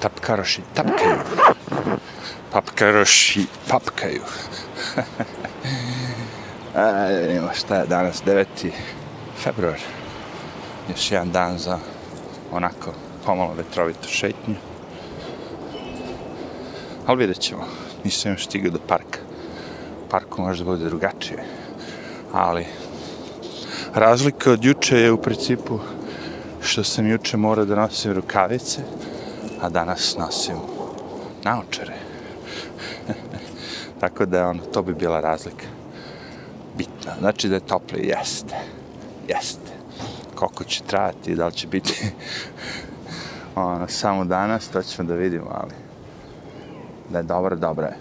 Tapkaroši tapkaju. Papkaroši papkaju. Ajde, vidimo šta je danas, 9. februar. Još jedan dan za onako pomalo vetrovito šetnju. Ali vidjet ćemo. Nisam još stigao do parka. Parku možda bude drugačije. Ali razlika od juče je u principu što sam juče morao da nosim rukavice, a danas nosim naočare. Tako da ono, to bi bila razlika. Bitno. Znači da je toplije, jeste. Jeste. Koliko će trajati, da li će biti ono, samo danas, to ćemo da vidimo, ali da je dobro, dobro je.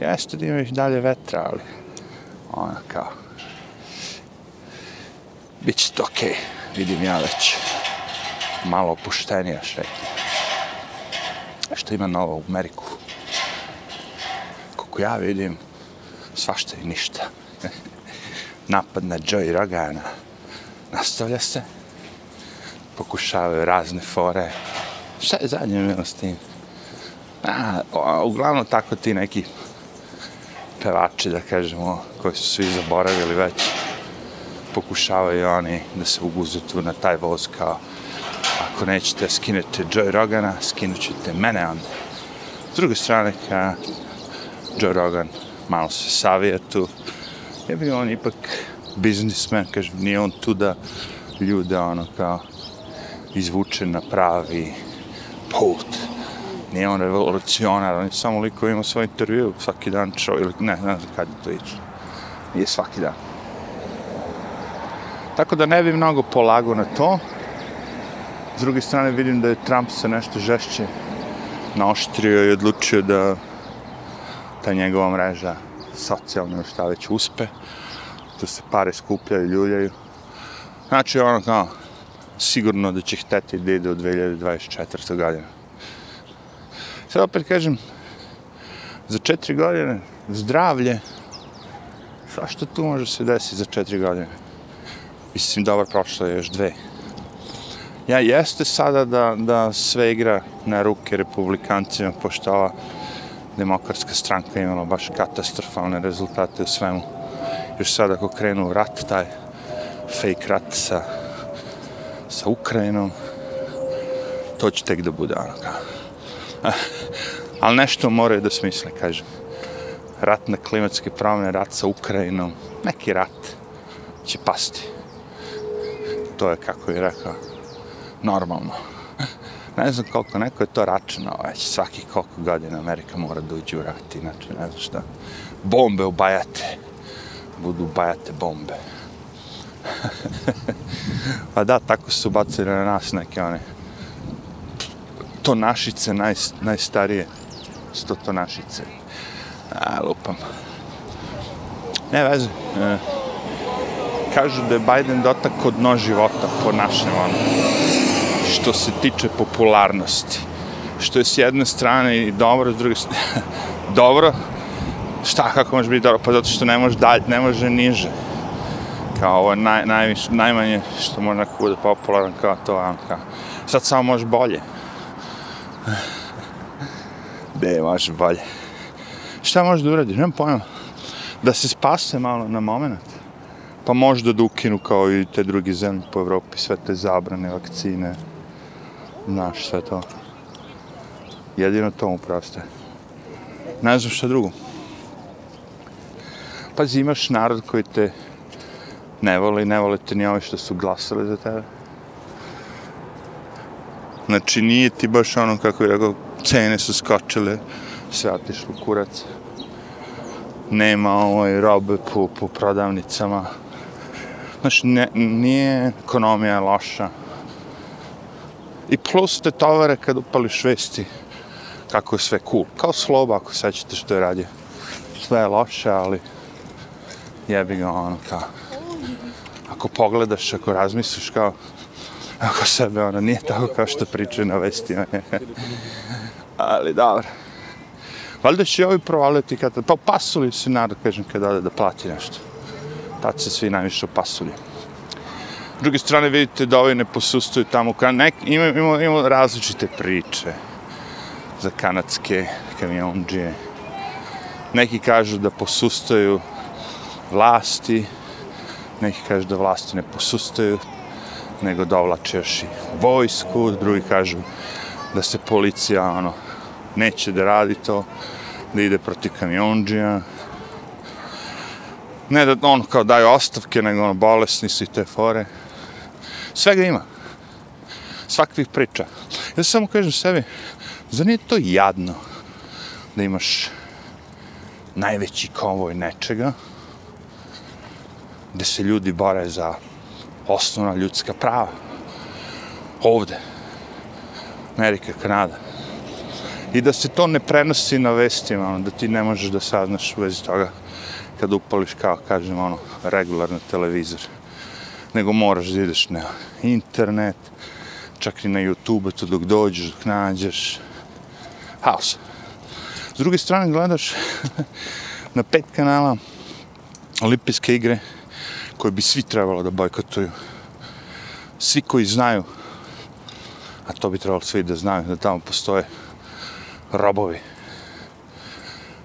Jeste da ima još dalje vetra, ali ono kao bit će to okej. Okay. Vidim ja već malo opuštenija šetnja. Što ima novo u Ameriku? Koliko ja vidim, svašta i ništa. Napad na Joey Rogana nastavlja se. Pokušavaju razne fore. Šta je zadnje bilo s tim? Pa, A, uglavnom tako ti neki pevači, da kažemo, koji su svi zaboravili već, pokušavaju oni da se uguze tu na taj voz kao ako nećete skinete Joe Rogana, skinut ćete mene onda. S druge strane, ka Joe Rogan malo se savija tu, je bi on ipak biznismen, kaže, nije on tu da ljude ono kao izvuče na pravi put. Nije on revolucionar, on je samo liko ima svoj intervju svaki dan čo, ili ne, ne znam kad je to ići. Nije svaki dan. Tako da ne bi mnogo polago na to. S druge strane vidim da je Trump se nešto žešće naoštrio i odlučio da ta njegova mreža socijalna šta već uspe. Da se pare skupljaju, ljuljaju. Znači ono kao sigurno da će hteti da ide u 2024. godine. Sad opet kažem, za četiri godine zdravlje, svašta tu može se desiti za četiri godine mislim, dobro, prošlo je još dve. Ja jeste sada da, da sve igra na ruke republikancima, pošto ova demokratska stranka imala baš katastrofalne rezultate u svemu. Još sada ako krenu rat, taj fake rat sa, sa Ukrajinom, to će tek da bude ono kao. Ali nešto moraju da smisle, kažem. Rat na klimatske promjene, rat sa Ukrajinom, neki rat će pasti to je, kako je rekao, normalno. Ne znam koliko, neko je to računao već, svaki koliko godina Amerika mora da uđe u rat, inače ne znam šta. Bombe ubajate, budu bajate bombe. pa da, tako su bacili na nas neke one to našice naj, najstarije sto to našice a lupam ne veze e, kažu da je Biden dotak od dno života po našem ono, što se tiče popularnosti. Što je s jedne strane i dobro, s druge strane, dobro, šta, kako može biti dobro, pa zato što ne može dalje, ne može niže. Kao ovo naj, najviš, najmanje što može nekako bude popularan kao to, ono, kao, sad samo može bolje. Gde može bolje? Šta može da uradiš? Nemam pojma. Da se spase malo na moment pa možda da ukinu kao i te drugi zemlje po Evropi, sve te zabrane, vakcine, znaš, sve to. Jedino to mu proste. Ne znam šta drugo. Pazi, imaš narod koji te ne voli, ne vole te ni ove što su glasali za tebe. Znači, nije ti baš ono, kako je rekao, cene su skočile, sve otišlo kurac. Nema ovoj robe po, po prodavnicama. Znači, ne, nije ekonomija loša. I plus te tovare kad upališ vesti, kako je sve cool. Kao sloba, ako sećate što je radio. Sve je loše, ali jebi ga ono kao... Ako pogledaš, ako razmisliš kao... Ako sebe, ono, nije tako kao što pričaju na vestima. ali dobro. Valjda će ovi provaliti kad... Pa pasuli se narod, kažem, kad ode da plati nešto tad se svi najviše pasuli. S druge strane vidite da ovi ne posustuju tamo, ka nek, ima, ima, ima različite priče. za kanadske kamionđije. Neki kažu da posustaju vlasti, neki kažu da vlasti ne posustaju, nego dovlače još i vojsku, drugi kažu da se policija ono, neće da radi to, da ide protiv kamionđija. Ne da on kao daju ostavke, nego ono, bolesni su i te fore. Svega ima. Svakvih priča. Ja samo kažem sebi, zar nije to jadno da imaš najveći konvoj nečega, gde se ljudi bore za osnovna ljudska prava. Ovde. Amerika, Kanada. I da se to ne prenosi na vestima, ono, da ti ne možeš da saznaš u vezi toga kada upališ kao, kažem, ono, regularno televizor. Nego moraš da ideš na internet, čak i na YouTube, to dok dođeš, dok nađeš. Haos. S druge strane gledaš na pet kanala olimpijske igre koje bi svi trebalo da bojkotuju. Svi koji znaju, a to bi trebalo svi da znaju, da tamo postoje robovi.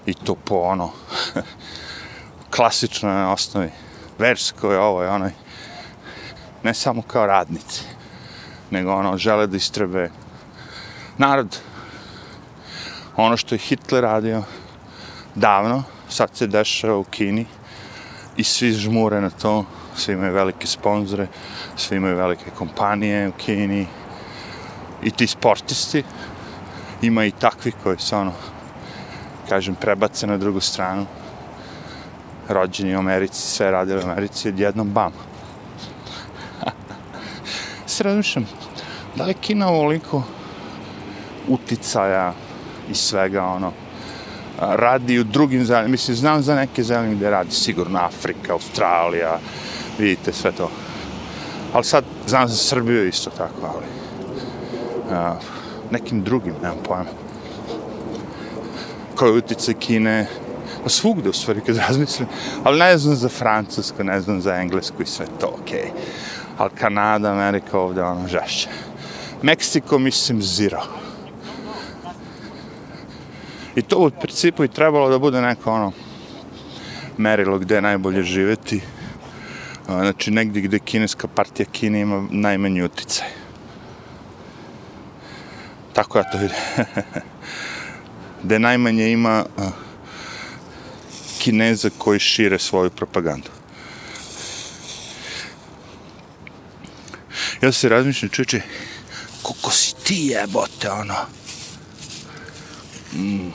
I to po ono, klasičnoj osnovi, verskoj, ovoj, onoj, ne samo kao radnici, nego ono, žele da istrebe narod. Ono što je Hitler radio davno, sad se dešava u Kini, i svi žmure na to, svi imaju velike sponzore, svi imaju velike kompanije u Kini i ti sportisti, ima i takvi koji su ono, kažem, prebace na drugu stranu, rođeni u Americi, sve radili u Americi, odjednom bam. Se razmišljam, da li Kina ovoliko uticaja i svega, ono, radi u drugim zemljama, mislim, znam za neke zemlje gdje radi, sigurno Afrika, Australija, vidite sve to. Ali sad znam za Srbiju isto tako, ali a, nekim drugim, nemam pojma. Koje utice Kine, pa svugde u stvari kad razmislim, ali ne znam za Francusku, ne znam za Englesku i sve to, okej. Okay. Ali Kanada, Amerika ovdje, ono, žešće. Meksiko, mislim, zero. I to u principu i trebalo da bude neko ono merilo gde je najbolje živeti. Znači negdje gde kineska partija Kine ima najmanji uticaj. Tako ja to vidim. gde najmanje ima kineza koji šire svoju propagandu. Ja se razmišljam, čeče, kako si ti jebote, ono, mm,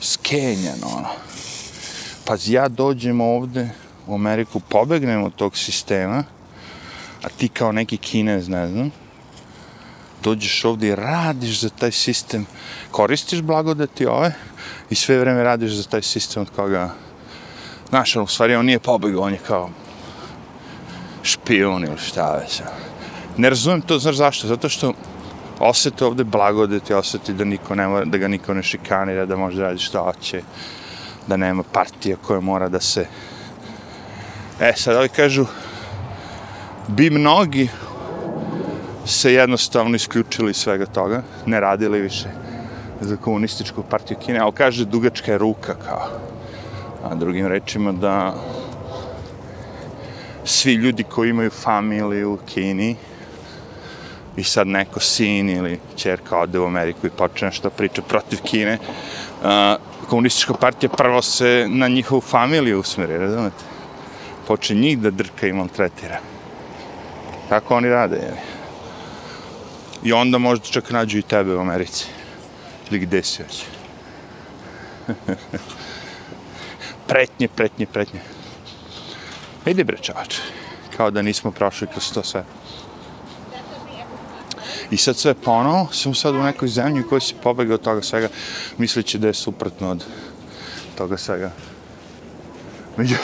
skenjeno, ono. Pa ja dođem ovde u Ameriku, pobegnem od tog sistema, a ti kao neki kinez, ne znam, dođeš ovde i radiš za taj sistem, koristiš blagodati ove i sve vreme radiš za taj sistem od koga, znaš, ono, u stvari on nije pobegao, on je kao špion ili šta već. Ne razumijem to, znaš zašto? Zato što osjeti ovde blagodeti, osjeti da, niko ne mora, da ga niko ne šikanira, da može raditi što hoće, da nema partija koja mora da se... E, sad ovi kažu, bi mnogi se jednostavno isključili svega toga, ne radili više za komunističku partiju Kine, ali kaže dugačka je ruka kao, a drugim rečima da svi ljudi koji imaju familiju u Kini, i sad neko sin ili čerka ode u Ameriku i počne nešto priča protiv Kine, uh, komunistička partija prvo se na njihovu familiju usmeri, razumete? Počne njih da drka i maltretira. Tako oni rade, jel? I onda možda čak nađu i tebe u Americi. Ili gde si već. pretnje, pretnje, pretnje. Pa Vidi bre čavač. Kao da nismo prošli kroz to sve. I sad sve pa ponovo, sam sad u nekoj zemlji koji se pobegao od toga svega, misleći da je suprotno od toga svega. Među,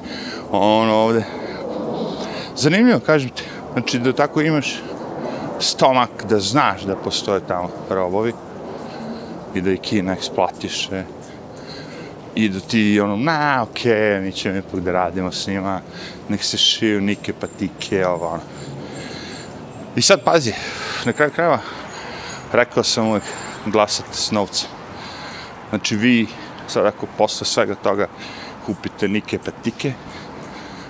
ono ovde. Zanimljivo, kažem ti, znači da tako imaš stomak, da znaš da postoje tamo robovi i da ih Kina eksploatiše i da ti ono, na, okej, okay, mi ćemo ipak da radimo s njima, nek se šiju nike patike, ovo, ono. I sad pazi, na kraju krajeva, rekao sam uvijek, glasate s novcem. Znači vi, sad ako posle svega toga kupite nike patike,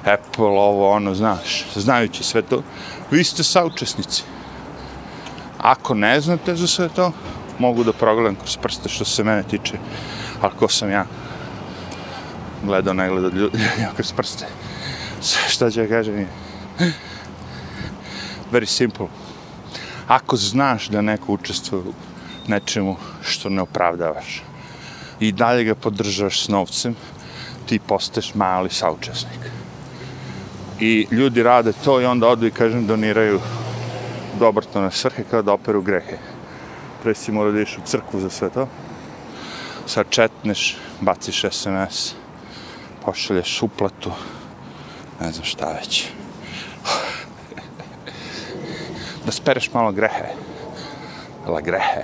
Apple, ovo, ono, znaš, znajući sve to, vi ste saučesnici. Ako ne znate za sve to, mogu da progledam kroz prste što se mene tiče, ali ko sam ja? Gledao, ne gledao ljudi kroz prste. Šta će ja kažem? Very simple. Ako znaš da neko učestvuje u nečemu što ne opravdavaš i dalje ga podržavaš s novcem, ti postaješ mali saučesnik. I ljudi rade to i onda odu i kažem doniraju dobrotone svrhe kao da operu grehe. Pre si mora da iš u crkvu za sve to. Sad četneš, baciš SMS, pošalješ uplatu, ne znam šta već. da spereš malo grehe. La grehe.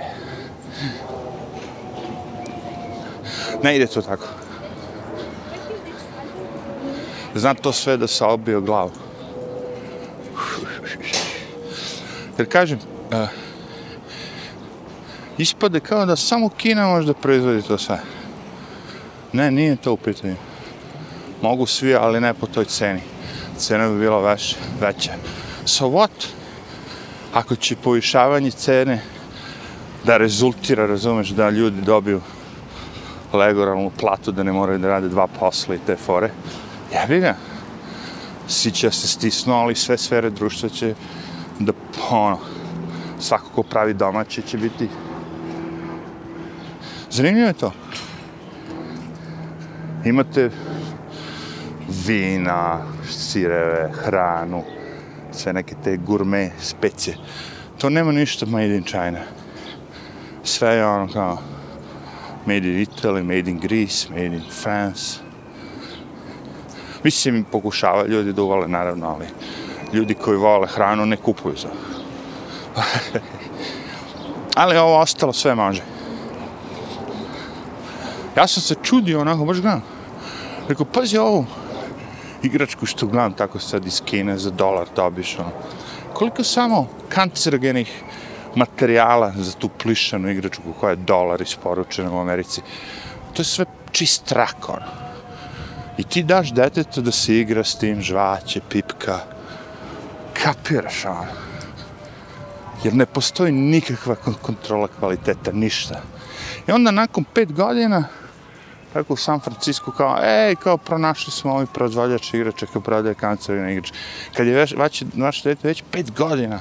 Ne ide to tako. Znam to sve da se obio glavu. Jer kažem, uh, ispade kao da samo Kina može da proizvodi to sve. Ne, nije to u pitanju. Mogu svi, ali ne po toj ceni. Cena bi bila veš, veća. So what? Ako će povišavanje cene da rezultira, razumeš, da ljudi dobiju legoralnu platu, da ne moraju da rade dva posla i te fore, jebi ga. Svi će se stisnu, ali sve sfere društva će da, ono, svako ko pravi domaće će biti Zanimljivo je to. Imate vina, sireve, hranu, sve neke te gurme specije. To nema ništa made in China. Sve je ono kao made in Italy, made in Greece, made in France. Mislim, pokušava ljudi da uvale, naravno, ali ljudi koji vole hranu ne kupuju za. ali ovo ostalo sve može. Ja sam se čudio onako, baš gledam. Rekao, pazi ovo, igračku što gledam tako sad iz Kine za dolar dobiš, ono. Koliko samo kancerogenih materijala za tu plišanu igračku koja je dolar isporučena u Americi. To je sve čist rak, ono. I ti daš detetu da se igra s tim žvaće, pipka. Kapiraš, ono. Jer ne postoji nikakva kontrola kvaliteta, ništa. I onda nakon pet godina, tako u San Francisco kao, ej, kao pronašli smo ovi proizvodjač igrača kao prodaje kancerine igrače. Kad je već, vaš, vaš dete već pet godina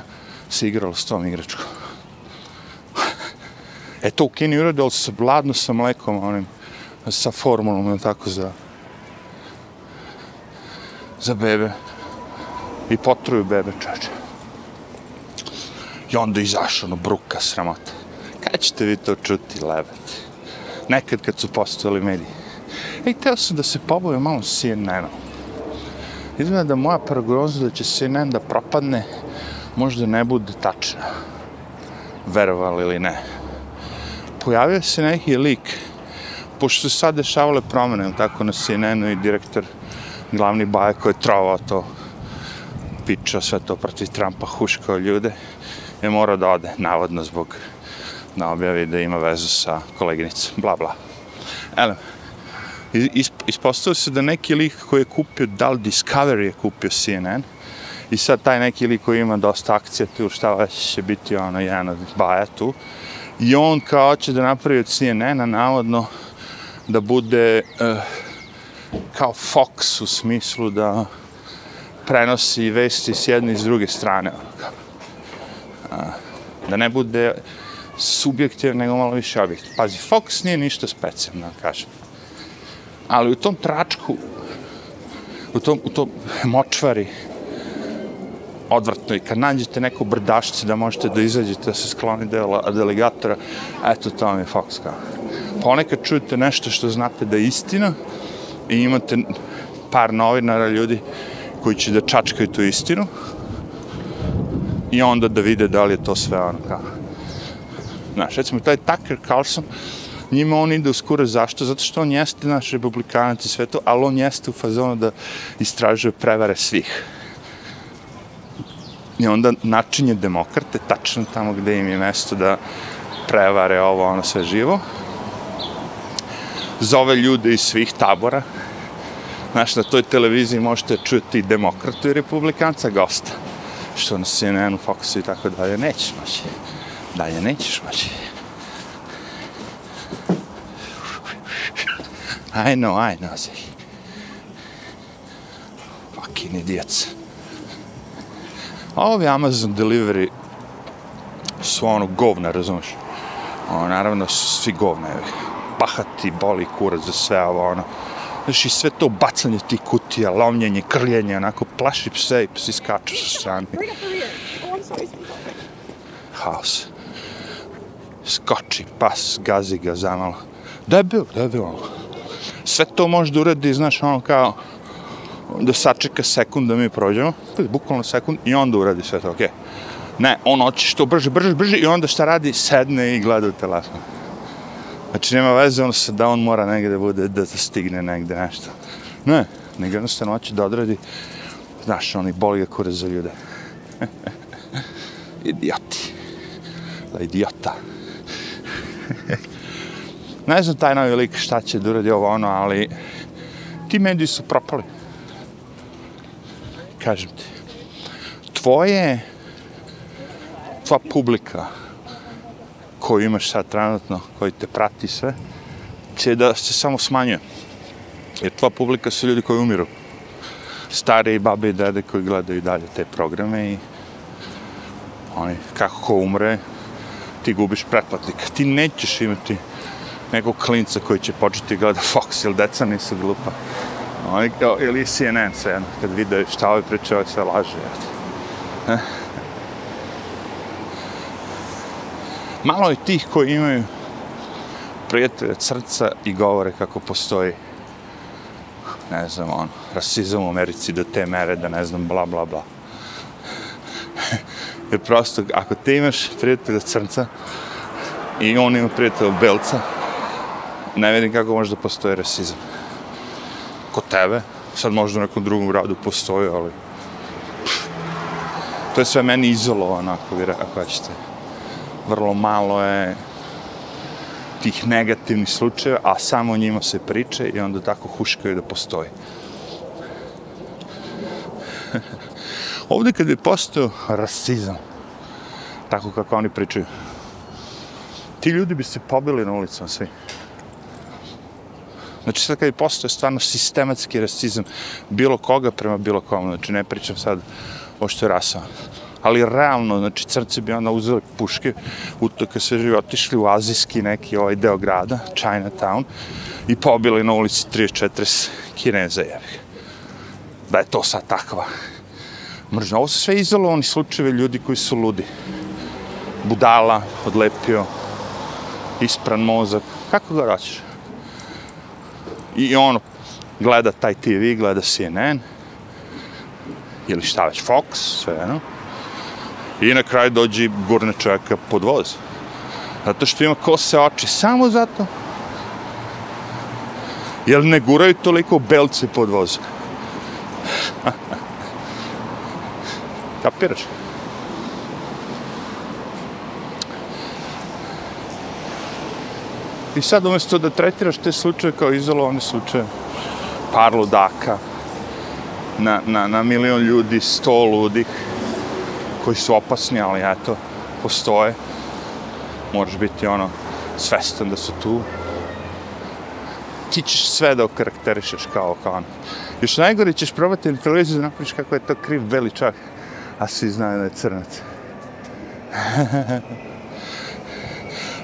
se igralo s tom igračkom. e to u Kini uradilo se bladno sa mlekom, onim, sa formulom, ili tako, za, za bebe. I potruju bebe, čače. I onda izašao, ono, bruka, sramota. Kad ćete vi to čuti, lebati? Nekad kad su postojali mediji. Ej, teo sam da se pobavim malo CNN-om. Izgleda da moja prognoza da će CNN da propadne možda ne bude tačna. Verovali ili ne. Pojavio se neki lik, pošto su sad dešavale promene, tako na CNN-u i direktor glavni baje koji je trovao to pičao sve to protiv Trumpa, huškao ljude, je morao da ode, navodno zbog na objavi da ima vezu sa koleginicom, bla bla. Ele, ispostavio se da neki lik koji je kupio, da li Discovery je kupio CNN, i sad taj neki lik koji ima dosta akcija tu, šta već će biti ono jedan od baja tu, i on kao će da napravi od CNN-a navodno da bude uh, kao Fox u smislu da prenosi vesti s jedne i s druge strane. Uh, da ne bude subjektiv, nego malo više objektiv. Pazi, Fox nije ništa specijalno, kažem. Ali u tom tračku, u tom, u tom močvari, odvrtno i kad nađete neku brdašce da možete da izađete, da se skloni dela delegatora, eto, to vam je Fox kao. Ponekad čujete nešto što znate da je istina i imate par novinara ljudi koji će da čačkaju tu istinu i onda da vide da li je to sve ono kao Znaš, recimo, taj Tucker Carlson, njima on ide uskoro, zašto? Zato što on jeste naš republikanac i sve to, ali on jeste u fazonu da istražuje prevare svih. I onda načinje demokrate tačno tamo gde im je mesto da prevare, ovo, ono, sve živo. Zove ljude iz svih tabora. Znaš, na toj televiziji možete čuti i demokratu i republikanca gosta. Što na CNN-u, Foxu i tako dalje, nećeš moći. Dalje nećeš moći. I know, I know, say. Fucking idiots. A ovi Amazon delivery su ono govna, razumiješ? Ono, naravno, svi govna, evi. Pahati, boli kurac za sve ovo, ono. Znaš, i sve to bacanje tih kutija, lomljenje, krljenje, onako, plaši pse i psi skaču sa strane. Haos. Skoči, pas, gazi ga zamalo. Debil, debil, ono. Sve to može da uradi, znaš, ono kao, da sačeka sekund da mi prođemo, bukvalno sekund, i onda uradi sve to, okej. Okay. Ne, on hoće što brže, brže, brže i onda šta radi? Sedne i gleda u telefon. Znači nema veze ono se da on mora negde da bude, da stigne negde nešto. Ne, nego jednostavno hoće da odradi, znaš, oni boli ga kure za ljude. Idioti. Da, idiota. ne znam taj novi lik šta će da uradi ovo ono, ali ti mediji su propali. Kažem ti. Tvoje tva publika koju imaš sad trenutno, koji te prati sve, će da se samo smanjuje. Jer tva publika su ljudi koji umiru. Stare i babe i dede koji gledaju dalje te programe i oni, kako ko umre, ti gubiš pretplatnika. Ti nećeš imati nekog klinca koji će početi gleda Fox ili deca nisu glupa. Oni, ili CNN sve, kad vide šta ove priče, ove sve laže. Eh? malo je tih koji imaju prijatelja srca i govore kako postoji ne znam, on, rasizam u Americi do te mere da ne znam, bla, bla, bla. Jer prosto, ako ti imaš prijatelja srca i on ima prijatelja belca, ne vidim kako može da postoji rasizam. Kod tebe, sad možda u nekom drugom gradu postoji, ali... To je sve meni izolovano, ako vi ako hoćete. vrlo malo je tih negativnih slučajeva, a samo o njima se priče i onda tako huškaju da postoji. Ovdje kad bi postao rasizam, tako kako oni pričaju, ti ljudi bi se pobili na ulicama svi. Znači sad kad bi postao stvarno sistematski rasizam bilo koga prema bilo kom, znači ne pričam sad o što je rasama ali realno, znači crci bi onda uzeli puške, u to kad se živi otišli u azijski neki ovaj deo grada, Chinatown, i pobili na ulici 34 kineza jevi. Da je to sad takva mržnja. ovo su sve izolovani slučajevi ljudi koji su ludi. Budala, odlepio, ispran mozak, kako ga raćeš? I ono, gleda taj TV, gleda CNN, ili šta već, Fox, sve, no? I na kraju dođe gurne čovjeka pod voz. Zato što ima kose oči, samo zato. Jel ne guraju toliko belce pod voz? Kapiraš? I sad umjesto da tretiraš te slučaje kao izolovane slučaje, par ludaka, na, na, na milion ljudi, sto ludih, koji su opasni, ali eto, postoje. Moraš biti ono, svestan da su tu. Ti ćeš sve da okarakterišeš kao kao ono. Još najgore ćeš probati na televiziju da napraviš kako je to kriv beli čak, a svi znaju da je crnac.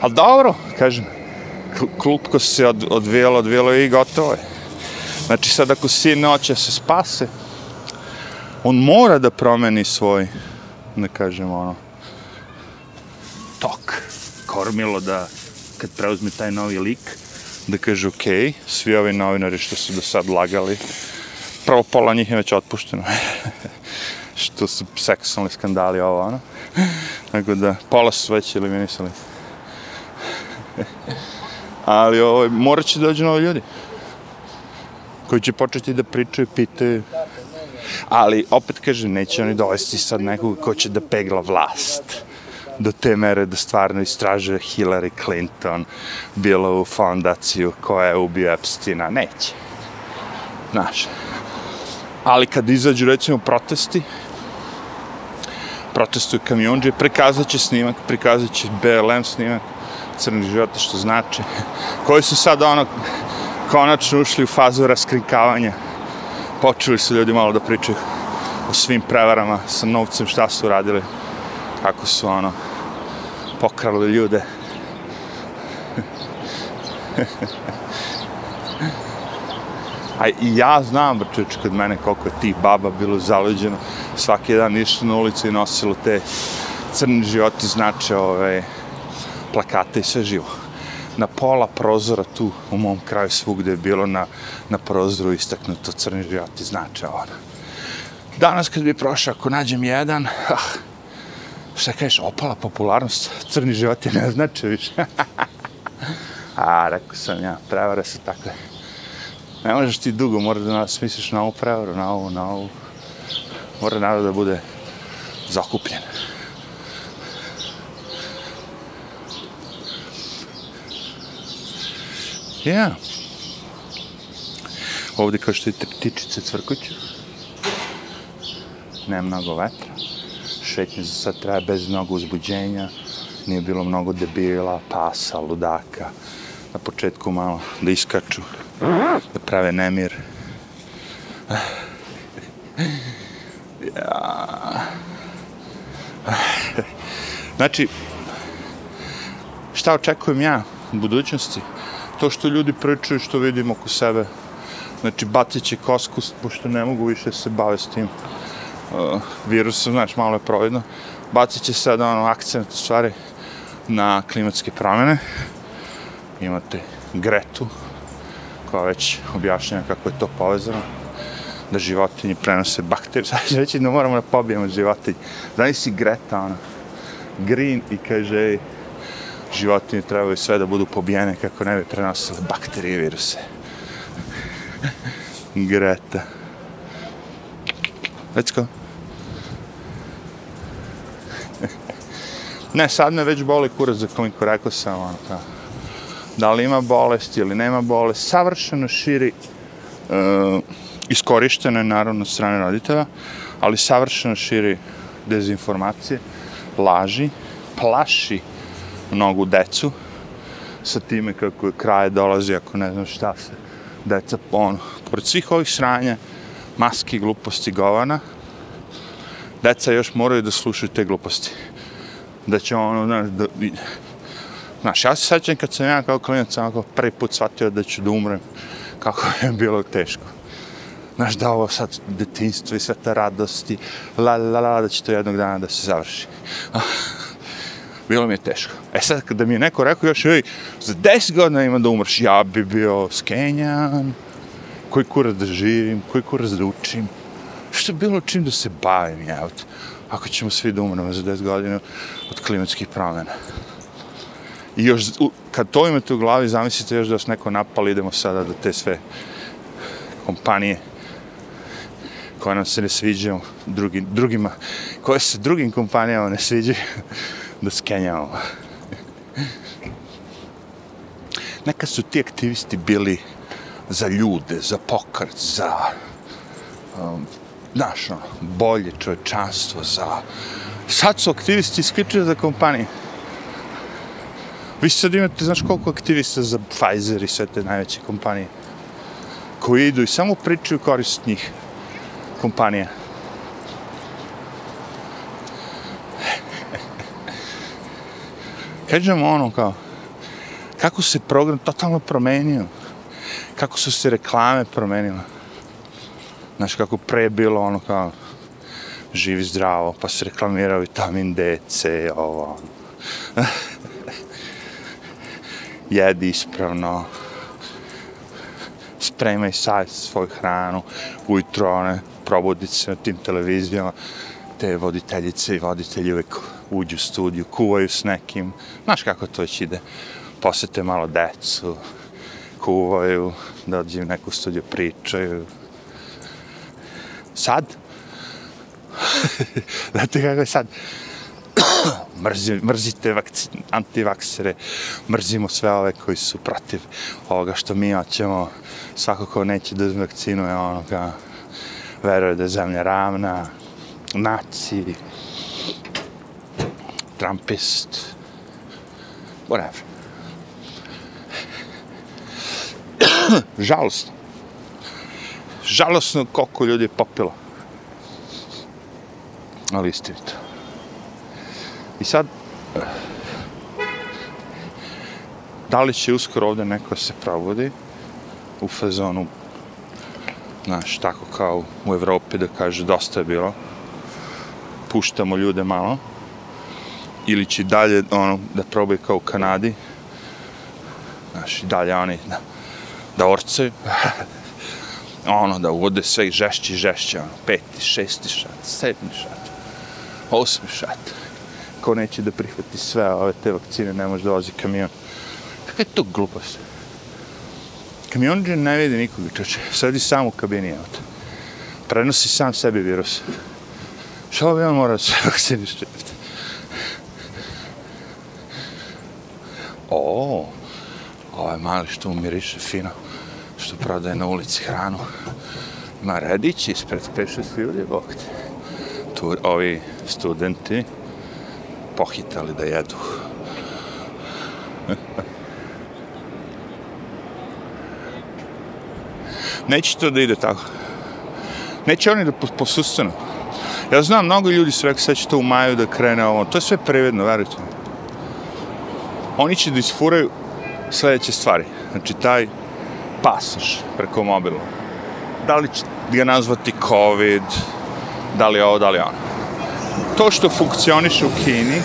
ali dobro, kažem, klupko se od, odvijelo, odvijelo i gotovo je. Znači sad ako sin noće se spase, on mora da promeni svoj ne kažem ono tok kormilo da kad preuzme taj novi lik da kaže ok, svi ovi novinari što su do sad lagali prvo pola njih je već otpušteno što su seksualni skandali ovo ono tako da pola su već eliminisali ali ovo morat će dođu novi ljudi koji će početi da pričaju, pitaju ali opet kažem, neće oni dovesti sad nekog ko će da pegla vlast. do te mere da stvarno istražuje Hillary Clinton, bilo u fondaciju koja je ubio Epstina, neće. Znaš. Ali kad izađu, recimo, protesti, protestuju kamionđe, prikazat će snimak, prikazat će BLM snimak, crni života, što znači, koji su sad ono, konačno ušli u fazu raskrinkavanja. Počeli su ljudi malo da pričaju o svim prevarama sa novcem, šta su radili, kako su ono, pokrali ljude. A i ja znam, brčeč, kod mene koliko je tih baba bilo zaleđeno, svaki dan išlo na ulicu i nosilo te crni životi znače ove plakate i sve živo. Na pola prozora tu u mom kraju svugde je bilo na, na prozoru istaknuto crni životi znače ona. Danas kad bi prošao, ako nađem jedan, ah, šta kažeš, opala popularnost, crni životi ne znače više. A, rekao sam ja, prevare su takve. Ne možeš ti dugo, mora da nas misliš na ovu prevaru, na ovu, na ovu. Mora narod da bude zakupljen. Ja. Yeah. Ovdje kao što vidite ptičice cvrkuću. Ne mnogo vetra. Šetnje za sad traje bez mnogo uzbuđenja. Nije bilo mnogo debila, pasa, ludaka. Na početku malo da iskaču da prave nemir. Ja. Znači, šta očekujem ja u budućnosti? To što ljudi pričaju, što vidimo oko sebe. Znači, bacit će kosku, pošto ne mogu više se bave s tim uh, virusom, znači, malo je providno. Bacit će sad ono, akcent, stvari, na klimatske promjene. Imate Gretu, koja već objašnjava kako je to povezano, da životinje prenose bakterije. Sad će reći da moramo da pobijemo životinje. Znaš si Greta, ona, green i kaže, životinje trebaju sve da budu pobijene kako ne bi prenosile bakterije i viruse. Greta. Let's go. ne, sad me već boli kurac za koliko rekao sam, ono, kao da li ima bolest ili nema bolest, savršeno širi, e, iskorišteno je naravno od strane roditelja, ali savršeno širi dezinformacije, laži, plaši mnogu decu sa time kako je kraj dolazi, ako ne znam šta se deca, ono, pored svih ovih sranja, maski, gluposti, govana, deca još moraju da slušaju te gluposti. Da će ono, znaš, da, Znaš, ja se sećam kad sam ja kao klinac onako prvi put shvatio da ću da umrem, kako je bilo teško. Znaš, da ovo sad detinstvo i sve te radosti, la la la, da će to jednog dana da se završi. bilo mi je teško. E sad, kada mi je neko rekao još, ej, za deset godina ima da umrš, ja bi bio skenjan, koji kurac da živim, koji kurac da učim, što je bilo čim da se bavim, ja, ako ćemo svi da umremo za deset godina od klimatskih promjena. I još, kad to imate u glavi, zamislite još da vas neko napali, idemo sada do te sve kompanije koje nam se ne sviđaju drugi, drugima, koje se drugim kompanijama ne sviđaju, da skenjamo. Neka su ti aktivisti bili za ljude, za pokret, za um, znaš, ono, bolje čovečanstvo, za... Sad su aktivisti isključili za kompanije. Vi sad imate, znaš koliko aktivista za Pfizer i sve te najveće kompanije koji idu i samo pričaju korist njih kompanija. Kažemo ono kao, kako se program totalno promenio, kako su se reklame promenile. Znaš, kako pre je bilo ono kao, živi zdravo, pa se reklamirao vitamin D, C, ovo, ono jedi ispravno, spremaj sad svoju hranu, ujutro, one, probuditi se na tim televizijama, te voditeljice i voditelji uvek uđu u studiju, kuvaju s nekim, znaš kako to već ide, posete malo decu, kuvaju, dođe u neku studiju, pričaju. Sad? Znate kako je sad? mrzi, mrzite vakci, antivaksere, mrzimo sve ove koji su protiv ovoga što mi hoćemo, svako ko neće da uzme vakcinu je onoga, veruje da je zemlja ravna, naci, trumpist, whatever. Žalostno. Žalostno koliko ljudi je popilo. Ali istinito. I sad, da li će uskoro ovde neko se provodi u fazonu, znaš, tako kao u Evropi da kaže dosta je bilo, puštamo ljude malo, ili će dalje ono, da probaju kao u Kanadi, znaš, i dalje oni da, da orce, ono, da uvode sve žešće i žešće, ono, peti, šesti šat, sedmi šat, osmi šat, ko neće da prihvati sve ove te vakcine, ne može da vozi kamion. Kakva je to glupost? Kamion ne vidi nikoga, čoče, sedi sam u kabini auto. Prenosi sam sebi virus. Što bi on morao da se vakciniše? O, ovaj mali što umiriše fino, što prodaje na ulici hranu. Ima redići ispred 5-6 ljudi, bok te. Tu ovi studenti pohitali da jedu. Neće to da ide tako. Neće oni da posustanu. Ja znam, mnogo ljudi su rekli sad će to u maju da krene ovo. To je sve prevedno, verujte mi. Oni će da isfuraju sledeće stvari. Znači, taj pasoš preko mobila. Da li će ga nazvati COVID, da li ovo, da li ono. To što funkcioniše u Kini,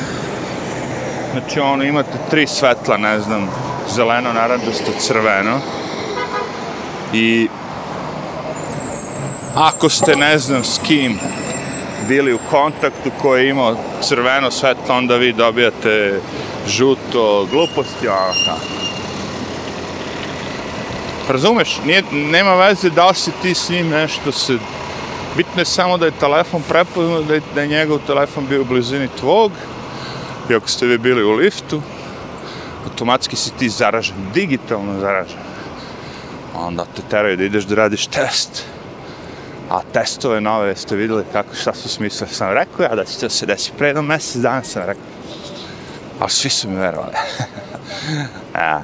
znači ono, imate tri svetla, ne znam, zeleno, naranđasto, crveno. I ako ste, ne znam, s kim bili u kontaktu koji je imao crveno svetlo, onda vi dobijate žuto, gluposti, ono tako. Razumeš, nije, nema veze da li si ti s njim nešto se... Bitno je samo da je telefon prepozno, da je, da je njegov telefon bio u blizini tvog, i ako ste vi bili u liftu, automatski si ti zaražen, digitalno zaražen. Onda te teraju da ideš da radiš test. A testove nove ste videli kako, šta su smisle. Sam rekao ja da će to se desiti pre jednom mjesec dana, sam rekao. A svi su mi verovali. E,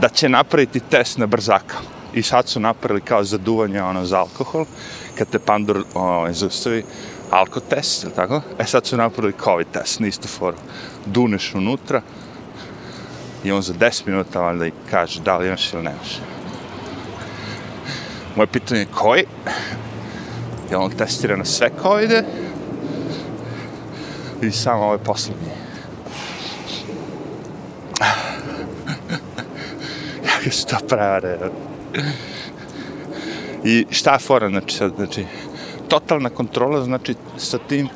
da će napraviti test na brzaka. I sad su napravili kao zaduvanje ono, za alkohol. Kad te pandur o, ovaj, zaustavi, alkotest, ili tako? E sad su napravili COVID test, na istu foru. Duneš unutra i on za 10 minuta valjda i kaže da li imaš ili nemaš. Moje pitanje je koji? Je on testira na sve covide? I samo ovaj ove poslednje? Kako su to prevare? I šta je fora, znači, sad, znači, totalna kontrola, znači, sa tim,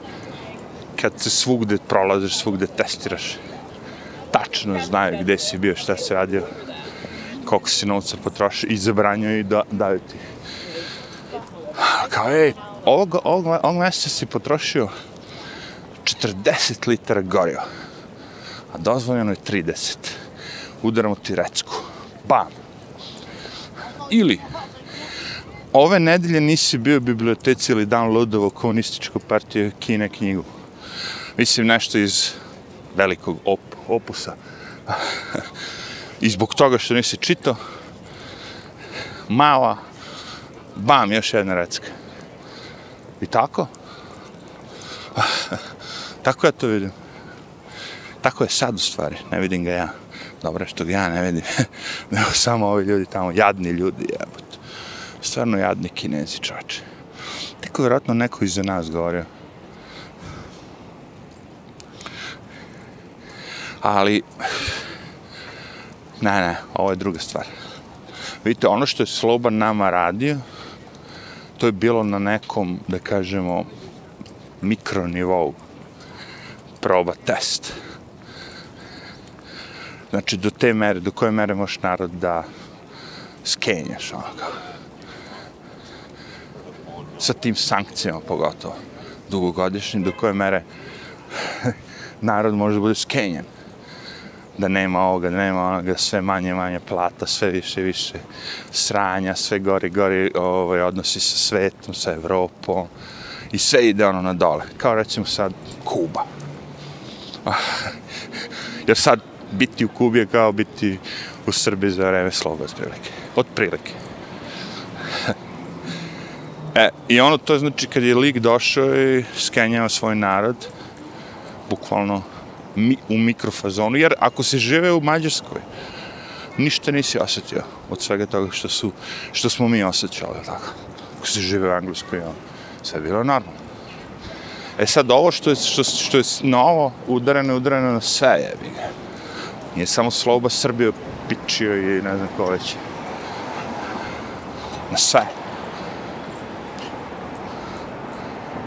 kad se svugde prolaziš, svugde testiraš, tačno znaju gde si bio, šta se radio, koliko si novca potrošio i zabranjuju i da, daju ti. Kao, ej, ovog, ovog, ovog mjeseca si potrošio 40 litara goriva, a dozvoljeno je 30. Udaramo ti recku. Bam. Ili, ove nedelje nisi bio u biblioteci ili downloadovo komunističku partiju Kine knjigu. Mislim, nešto iz velikog op opusa. I zbog toga što nisi čitao, mala, bam, još jedna recka. I tako? tako ja to vidim. Tako je sad u stvari, ne vidim ga ja. Dobro što ga ja ne vidim. Nego samo ovi ljudi tamo, jadni ljudi, jebot. Stvarno jadni kinezi, čoče. Tako je vjerojatno neko iza nas govorio. Ali, ne, ne, ovo je druga stvar. Vidite, ono što je Sloban nama radio, to je bilo na nekom, da kažemo, mikronivou. Proba, test. Znači, do te mere, do koje mere možeš narod da skenjaš onako. Sa tim sankcijama pogotovo, Dugogodišnji, do koje mere narod može da bude skenjen. Da nema ovoga, da nema onoga, sve manje, manje plata, sve više, više sranja, sve gori, gori ovaj, odnosi sa svetom, sa Evropom i sve ide ono na dole. Kao recimo sad Kuba. Ah, jer sad biti u Kubi je kao biti u Srbiji za vreme sloga, od prilike. Od prilike. E, i ono to znači kad je lik došao i skenjao svoj narod, bukvalno mi, u mikrofazonu, jer ako se žive u Mađarskoj, ništa nisi osjetio od svega toga što, su, što smo mi osjećali, tako. Ako se žive u Engleskoj, ono, sve je bilo normalno. E sad, ovo što je, što, što je novo, udareno, udareno na sve jebi ga. Nije samo Sloba Srbije pičio i ne znam ko već. Na sve.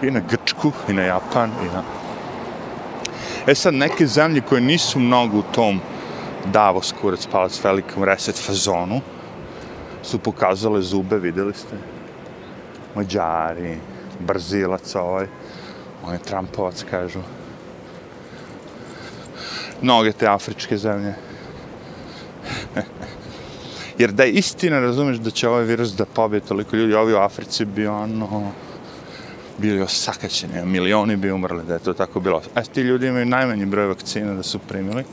I na Grčku, i na Japan, i na... E sad, neke zemlje koje nisu mnogo u tom Davos, kurac, palac, velikom reset fazonu, su pokazale zube, videli ste? Mađari, Brzilac ovaj, on je Trumpovac, kažu. Mnoge te afričke zemlje. Jer da je istina, razumeš, da će ovaj virus da pobije toliko ljudi, ovi u Africi bi ono bili osakaćeni, milioni bi umrli da je to tako bilo. A ti ljudi imaju najmanji broj vakcina da su primili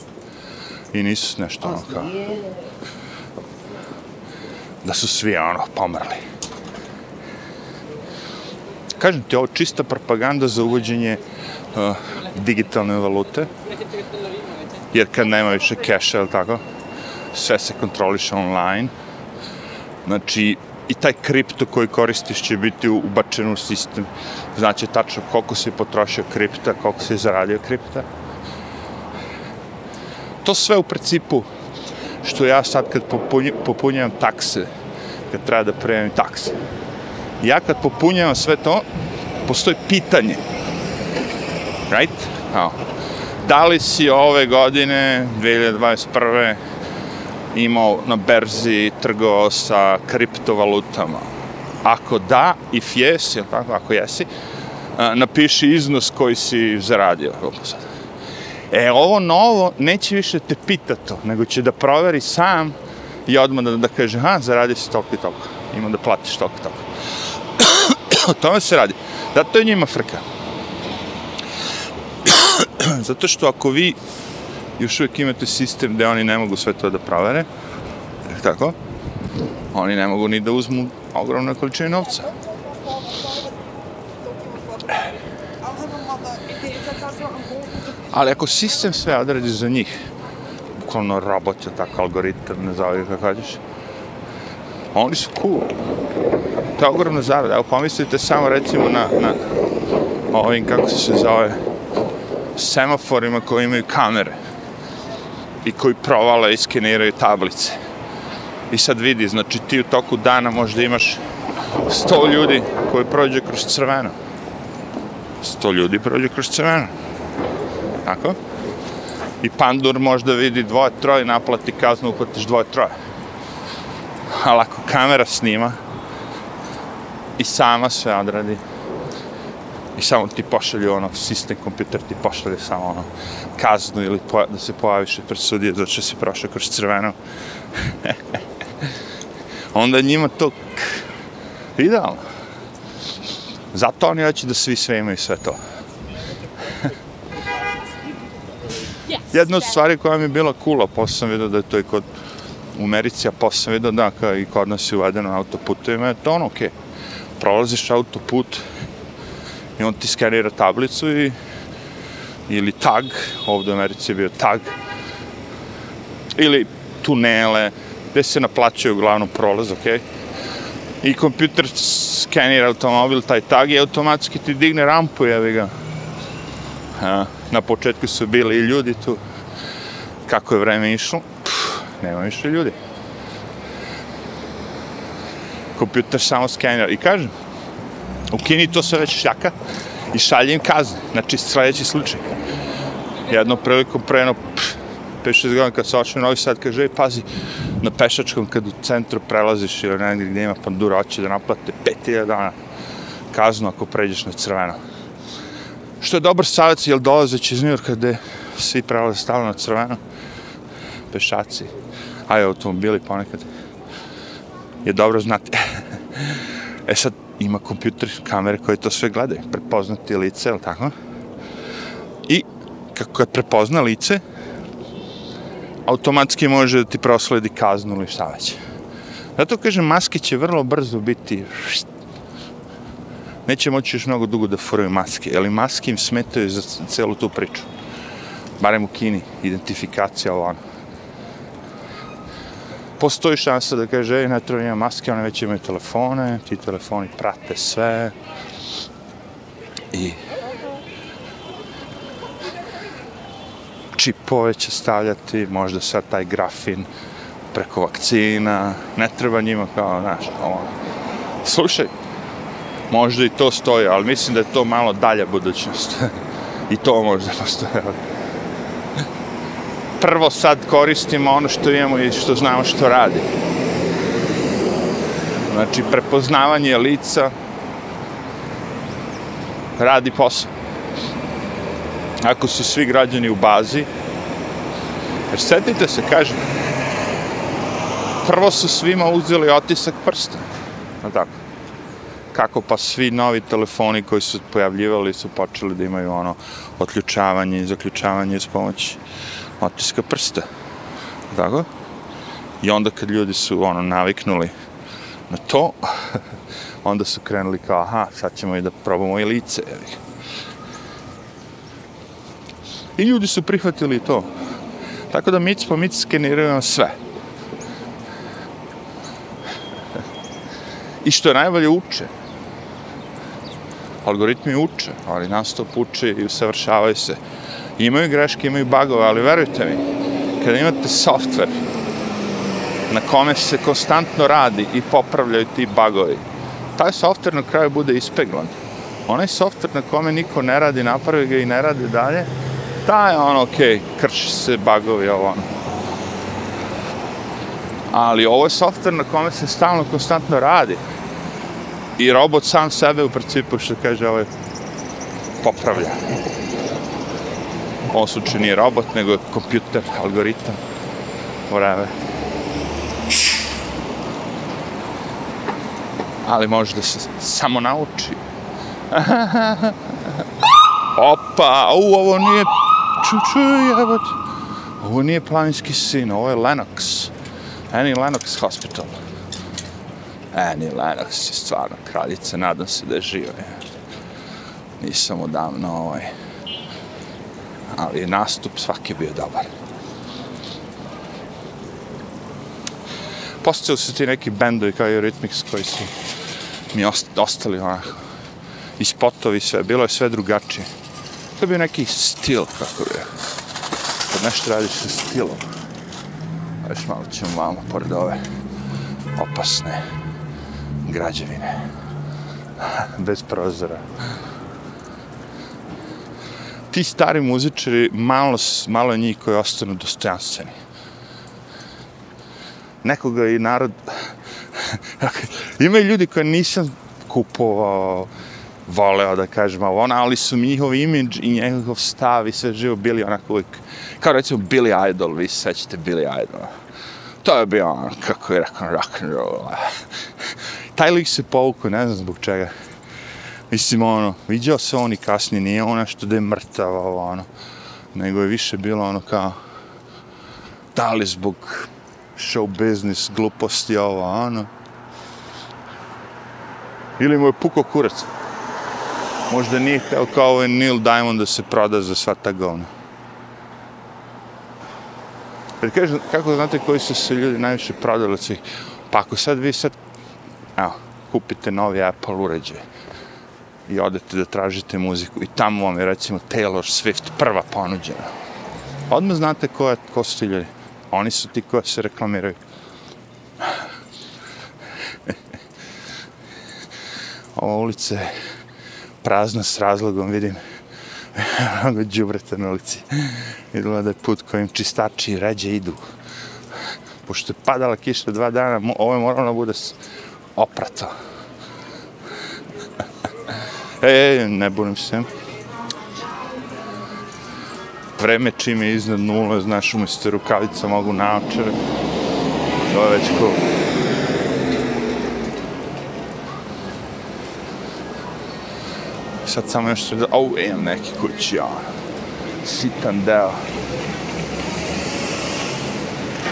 i nisu nešto ono kao... Da su svi ono pomrli. Kažem ti, ovo čista propaganda za uvođenje uh, digitalne valute. Jer kad nema više keša, ili tako, sve se kontroliše online. Znači, i taj kripto koji koristiš će biti ubačen u sistem. Znači tačno koliko si potrošio kripta, koliko si zaradio kripta. To sve u principu što ja sad kad popunjam takse, kad treba da prijemim takse. Ja kad popunjam sve to, postoji pitanje. Right? Kao, da li si ove godine, 2021 imao na berzi trgovao sa kriptovalutama? Ako da, if yes, je tako, ako jesi, napiši iznos koji si zaradio. E, ovo novo neće više te pita to, nego će da proveri sam i odmah da, da kaže, ha, zaradio si toliko i toliko, ima da platiš toliko i toliko. o tome se radi. Zato je njima frka. Zato što ako vi još uvijek imate sistem gde oni ne mogu sve to da provere, tako, oni ne mogu ni da uzmu ogromne količine novca. Ali ako sistem sve odredi za njih, bukvalno robot je tako algoritam, ne zove kako kažeš, oni su cool. To je ogromna zarada. Evo pomislite samo recimo na, na ovim, kako se zove, semaforima koji imaju kamere i koji provale i skeniraju tablice. I sad vidi, znači ti u toku dana možda imaš 100 ljudi koji prođe kroz crveno. 100 ljudi prođe kroz crveno. Tako? I pandur možda vidi dvoje, troje, naplati kaznu, uplatiš dvoje, troje. Ali ako kamera snima i sama sve odradi, i samo ti pošalju ono, sistem kompjuter ti pošalje samo ono, kaznu ili po, da se pojaviš pred sudije zato što si prošao kroz crveno. Onda njima to idealno. Zato oni hoće da svi sve imaju sve to. Jedna od stvari koja mi je bila cool, posle sam vidio da je to i kod u Americi, a posle sam vidio da kao i kod nas je uvedeno na autoputovima, je to ono, okej. Okay. Prolaziš autoput, i on ti skenira tablicu i ili tag, ovdje u Americi je bio tag, ili tunele, gde se naplaćaju uglavnom prolaz, ok? I kompjuter skenira automobil, taj tag i automatski ti digne rampu, jevi ga. A, na početku su bili i ljudi tu. Kako je vreme išlo, pff, nema više ljudi. Kompjuter samo skenira. I kažem, ukini to se već šljaka i šalje im kazne. Znači, sljedeći slučaj. Jedno priliku pre 5-6 godina kad se očeo Novi Sad, kaže, pazi, na pešačkom kad u centru prelaziš ili negdje gdje ima pandura, hoće da naplate 5000 dana kaznu ako pređeš na crveno. Što je dobar savjet, jer dolazeći iz Njurka gde svi prelaze stalno na crveno, pešaci, a i automobili ponekad, je dobro znati. e sad, ima kompjuter, kamere koje to sve gledaju, prepoznati lice, ili tako? I kako kad prepozna lice, automatski može da ti prosledi kaznu ili šta već. Zato kažem, maske će vrlo brzo biti neće moći još mnogo dugo da foraju maske, ali maske im smetaju za celu tu priču. Barem u Kini, identifikacija ovo ono. Postoji šansa da kaže, ej, ne treba ima maske, one već imaju telefone, ti telefoni prate sve. I čipove će stavljati, možda sad taj grafin preko vakcina, ne treba njima kao, znaš, ono. Slušaj, možda i to stoji, ali mislim da je to malo dalja budućnost. I to možda postoje. Prvo sad koristimo ono što imamo i što znamo što radi. Znači, prepoznavanje lica radi posao. Ako su svi građani u bazi, jer setite se, kažem, prvo su svima uzeli otisak prsta. No tako kako pa svi novi telefoni koji su pojavljivali su počeli da imaju ono otključavanje i zaključavanje s pomoći otiska prsta. Tako? I onda kad ljudi su ono naviknuli na to, onda su krenuli kao, aha, sad ćemo i da probamo i lice. I ljudi su prihvatili to. Tako da mic po mic skeniraju sve. I što je najbolje uče algoritmi uče, ali nas to uče i usavršavaju se. Imaju greške, imaju bugove, ali verujte mi, kada imate softver na kome se konstantno radi i popravljaju ti bugovi, taj softver na kraju bude ispeglan. Onaj softver na kome niko ne radi, napravi ga i ne radi dalje, taj je ono, ok, krši se bugovi, ovo ono. Ali ovo je softver na kome se stalno, konstantno radi i robot sam sebe u principu što kaže ovaj popravlja. U ovom slučaju nije robot, nego je kompjuter, algoritam, whatever. Ali može da se samo nauči. Opa, u, ovo nije... Ču, ču, jebot. Ovo nije planinski sin, ovo je Lennox. Annie Lennox Hospital. Annie Lennox je stvarno kraljica, nadam se da je živa. Nisam odavno ovaj. Ali nastup svaki bio dobar. Postali su ti neki bendovi kao i Rhythmics koji su mi ostali onako i spotovi sve, bilo je sve drugačije. To je bio neki stil, kako bi kad nešto radiš sa stilom. Još malo ćemo vamo pored ove opasne građevine. Bez prozora. Ti stari muzičari, malo, malo njih koji ostanu dostojanstveni. Nekoga i narod... Ima ljudi koje nisam kupovao, voleo da kažem ovo, ali su mi njihov imidž i njegov stav i sve živo bili onako uvijek, kao recimo Billy Idol, vi sećate Billy Idol. To je bio ono, kako je rekao, rock and roll taj lik se povukao, ne znam zbog čega. Mislim, ono, vidio se on i kasnije, nije ono što da je mrtav, ovo, ono, nego je više bilo ono kao, da li zbog show business, gluposti, ovo, ono. Ili mu je puko kurac. Možda nije htio kao ovaj Neil Diamond da se proda za sva ta govna. Jer kažem, kako znate koji su se ljudi najviše prodali svih? Pa ako sad vi sad evo, kupite novi Apple uređaj i odete da tražite muziku i tamo vam je recimo Taylor Swift prva ponuđena. Odmah znate ko, je, ko su ti ljudi. Oni su ti koji se reklamiraju. Ova ulica je prazna s razlogom, vidim. Mnogo džubreta na ulici. Videla da je put kojim čistači ređe idu. Pošto je padala kiša dva dana, ovo je moralo da bude oprato. e, ne bunim se. vreme čim je iznad nula, znaš, umjesto rukavica mogu naočare. To je već cool. Sad samo još da, au, imam neki kući, ja. Sitan deo.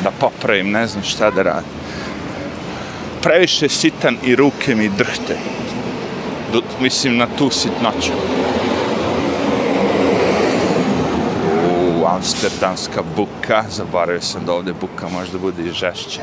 Da popravim, ne znam šta da radim. Previše sitan i ruke mi drhte. Mislim na tu sitnoću. U, amsterdamska buka. Zaboravio sam da ovdje buka možda bude i žešće.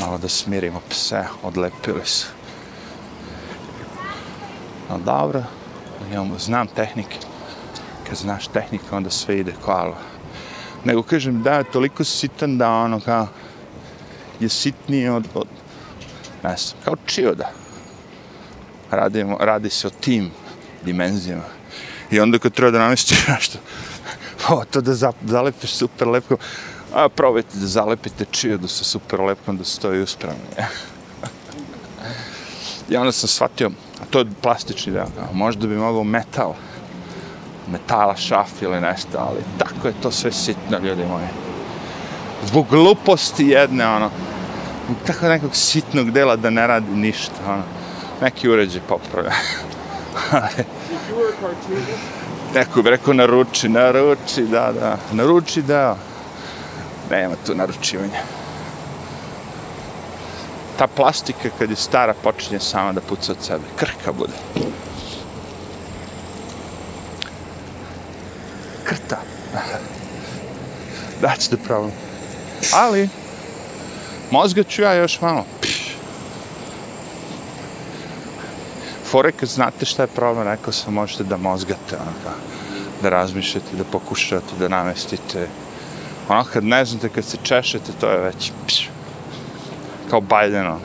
Malo da smirimo pse, odlepili su. No dobro, imamo, znam tehnike. Kad znaš tehnike, onda sve ide hvala. Nego kažem da toliko sitan da ono kao je sitnije od, od ne znam, kao čioda. Radimo, radi se o tim dimenzijama. I onda kad treba da namestiš nešto, o, to da zalepiš super lepkom, a probajte da zalepite čiodu sa super lepkom da stoji uspravno. I onda sam shvatio, a to je plastični deo, A možda bi mogao metal, metala šaf ili nešto, ali tako je to sve sitno, ljudi moji. Zbog gluposti jedne, ono, tako nekog sitnog dela da ne radi ništa, ono, neki uređaj popravlja. Ali, Neko bi rekao naruči, naruči, da, da, naruči, da. Nema tu naručivanja. Ta plastika kad je stara počinje sama da puca od sebe. Krka bude. Krta. That's the problem. Ali, mozga ću ja još malo. Fore kad znate šta je problem, rekao sam, možete da mozgate, ono kao, da razmišljate, da pokušate, da namestite. Ono kad ne znate, kad se češete, to je već pš, kao Biden, ono.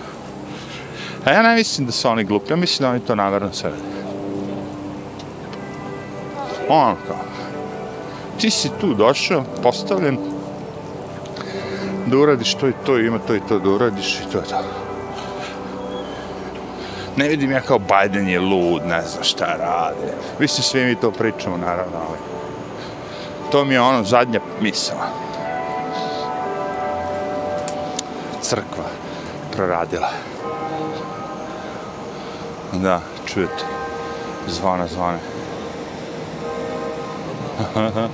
A ja ne mislim da su oni glupi, ja mislim da oni to namerno sve radi. Ono kao, ti si tu došao, postavljen, da uradiš to i to, ima to i to da uradiš i to je to ne vidim ja kao Biden je lud, ne znam šta radi. Vi ste svi mi to pričamo, naravno, ali to mi je ono zadnja misla. Proradila. Da, čujete. Zvona, zvone.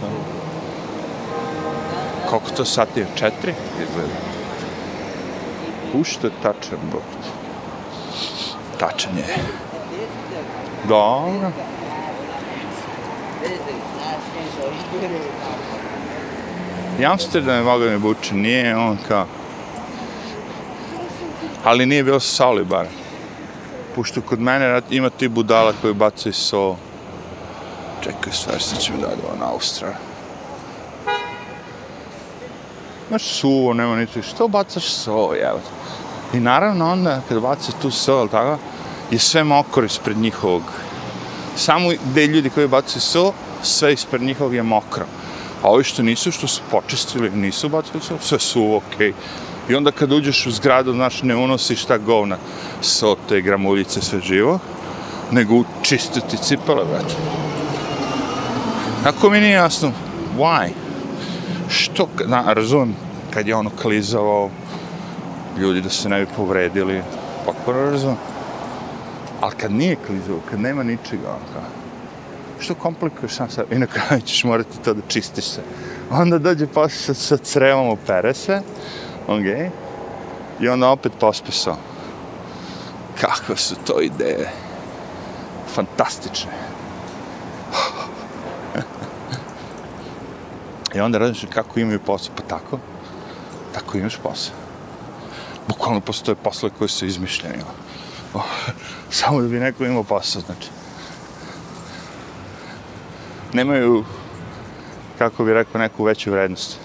Koliko to sati je? Četiri? Izgleda. Ušto je tačan, bok. tačan je. Dobro. I Amsterdam je mogao mi buče, nije on kao... Ali nije bilo soli bar. Pošto kod mene ima ti budala koji bacaju so. Čekaj, stvar se će mi dati ovo na Australiju. Znaš, suvo, nema niti, što bacaš so, jevo. I naravno onda, kad bacaš tu so, tako, je sve mokro ispred njihovog. Samo gde ljudi koji bacaju so, sve ispred njihovog je mokro. A ovi što nisu, što su počistili, nisu bacili so, sve su okej. Okay. I onda kad uđeš u zgradu, znaš, ne unosiš ta govna so te gramuljice, sve živo, nego čisto ti cipele, brate. Ako mi nije jasno, why? Što, na, razumem, kad je ono klizao, ljudi da se ne bi povredili, potpuno razumem. Ali kad nije klizavo, kad nema ničega, on kao, što komplikuješ sam sad, i na kraju ćeš morati to da čistiš se. Onda dođe posle sa, sa crevom, opere se, ok, i onda opet pospisao. Kakve su to ideje. Fantastične. I onda radiš kako imaju posao, pa tako, tako imaš posao. Bukvalno postoje posle koje su izmišljeni. Oh, samo da bi neko imao posao, znači. Nemaju, kako bi rekao, neku veću vrednost.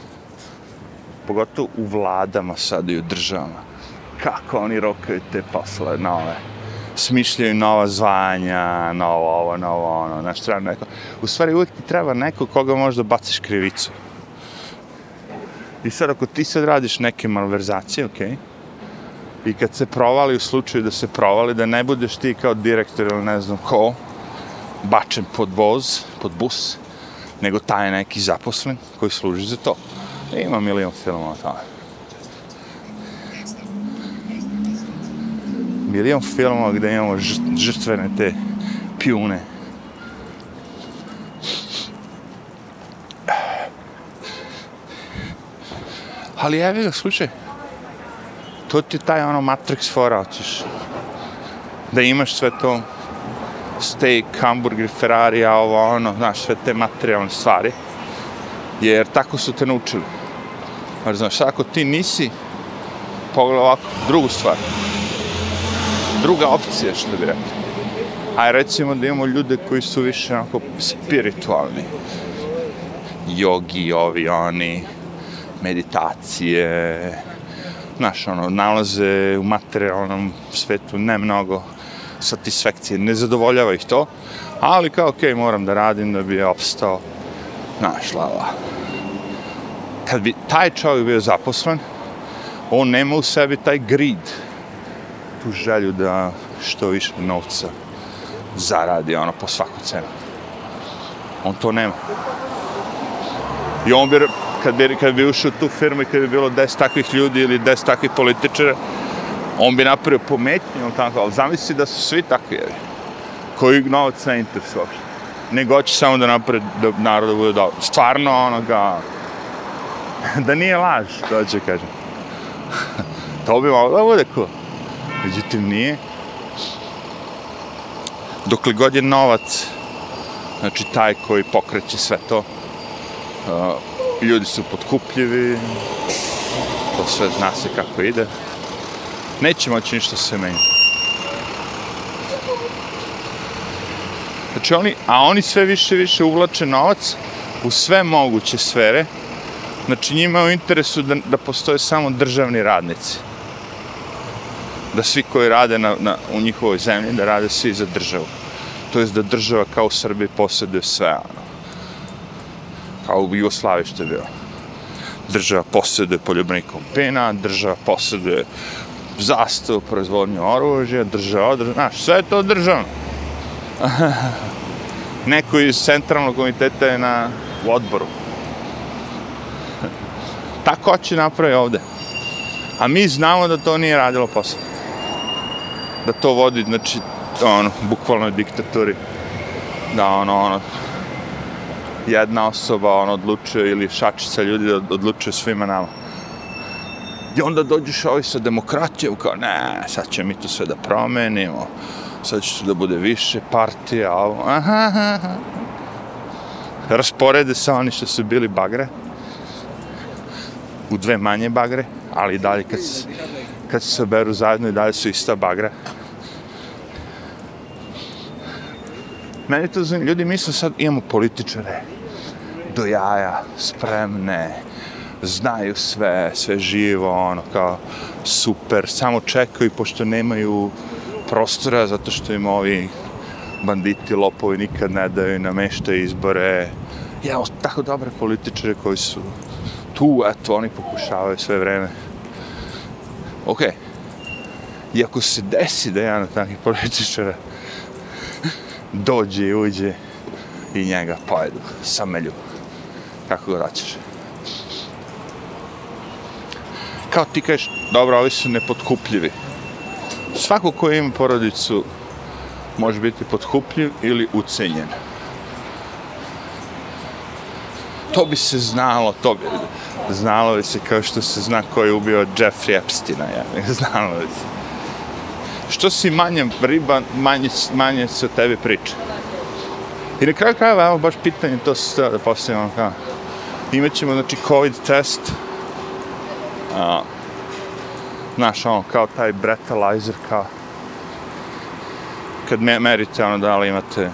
Pogotovo u vladama sad i u državama. Kako oni rokaju te posle nove. Smišljaju nova zvanja, novo ovo, novo ono. Znaš, treba neko. U stvari uvijek ti treba neko koga možda baciš krivicu. I sad ako ti sad radiš neke malverzacije, okej, okay, i kad se provali u slučaju da se provali, da ne budeš ti kao direktor ili ne znam ko, bačen pod voz, pod bus, nego taj neki zaposlen koji služi za to. E, ima milion filmova tamo. Milion filmova gde imamo žrtvene te pjune. Ali evi ga, slučaj, to ti je taj ono Matrix fora, hoćeš da imaš sve to steak, hamburger, Ferrari, a ovo ono, znaš, sve te materijalne stvari. Jer tako su te naučili. Jer, znaš, ako ti nisi, pogledaj ovako, drugu stvar. Druga opcija, što bi rekli. A recimo da imamo ljude koji su više onako spiritualni. Jogi, ovi, oni, meditacije, znaš, ono, nalaze u materijalnom svetu ne mnogo satisfekcije, ne zadovoljava ih to, ali kao, okej, okay, moram da radim da bi je opstao, znaš, lava. Kad bi taj čovjek bio zaposlen, on nema u sebi taj grid, tu želju da što više novca zaradi, ono, po svaku cenu. On to nema. I on bi kad bi, kad bi ušao tu firmu i kad bi bilo 10 takvih ljudi ili 10 takvih političara, on bi napravio pometnje, on tako, ali zamisli da su svi takvi, jevi, koji novac ne interesuje uopšte. Nego hoće samo da napravi da narodu bude dobro. Stvarno, onoga, da nije laž, to će kažem. to bi malo da bude cool. Međutim, nije. Dokle god je novac, znači taj koji pokreće sve to, uh, ljudi su potkupljivi, to sve zna se kako ide. Neće moći ništa se menjati. Znači oni, a oni sve više više uvlače novac u sve moguće sfere. Znači njima je u interesu da, da postoje samo državni radnici. Da svi koji rade na, na, u njihovoj zemlji, da rade svi za državu. To je da država kao u Srbiji posjeduje sve, ono kao u Jugoslavi što je bilo. Država posjeduje poljubni pena, država posjeduje zastavu, proizvodnju oružja, država održava, znaš, sve je to državno. Neko iz centralnog komiteta je na odboru. Pa Tako hoće napravi ovde. A mi znamo da to nije radilo posao. Da to vodi, znači, ono, bukvalno diktaturi. Da, ono, ono, jedna osoba on odlučuje ili šačica ljudi odlučuje svima nama. I onda dođeš ovi sa demokratijom, kao ne, sad ćemo mi to sve da promenimo, sad će da bude više partija, ovo, aha, aha. Rasporede se oni što su bili bagre, u dve manje bagre, ali dalje kad se, kad se beru zajedno i dalje su ista bagra. Meni to znam, ljudi misle sad imamo političare, do jaja, spremne, znaju sve, sve živo, ono, kao, super, samo čekaju, pošto nemaju prostora, zato što im ovi banditi, lopovi nikad ne daju, nameštaju izbore. Ja, tako dobre političare koji su tu, eto, oni pokušavaju sve vreme. Ok, i ako se desi da jedan od takvih političara dođe i uđe i njega pojedu, samelju kako ga daćeš. Kao ti kažeš, dobro, ovi su nepotkupljivi. Svako ko ima porodicu može biti potkupljiv ili ucenjen. To bi se znalo, to bi znalo bi se kao što se zna ko je ubio Jeffrey Epsteina, ja, znalo bi se. Što si manje riba, manje, manje se o tebi priča. I na kraju krajeva, evo baš pitanje, to se da postavimo ono kao, imaćemo, znači, COVID test. A, znaš, ono, kao taj breathalyzer, kao kad me, merite, ono, da li imate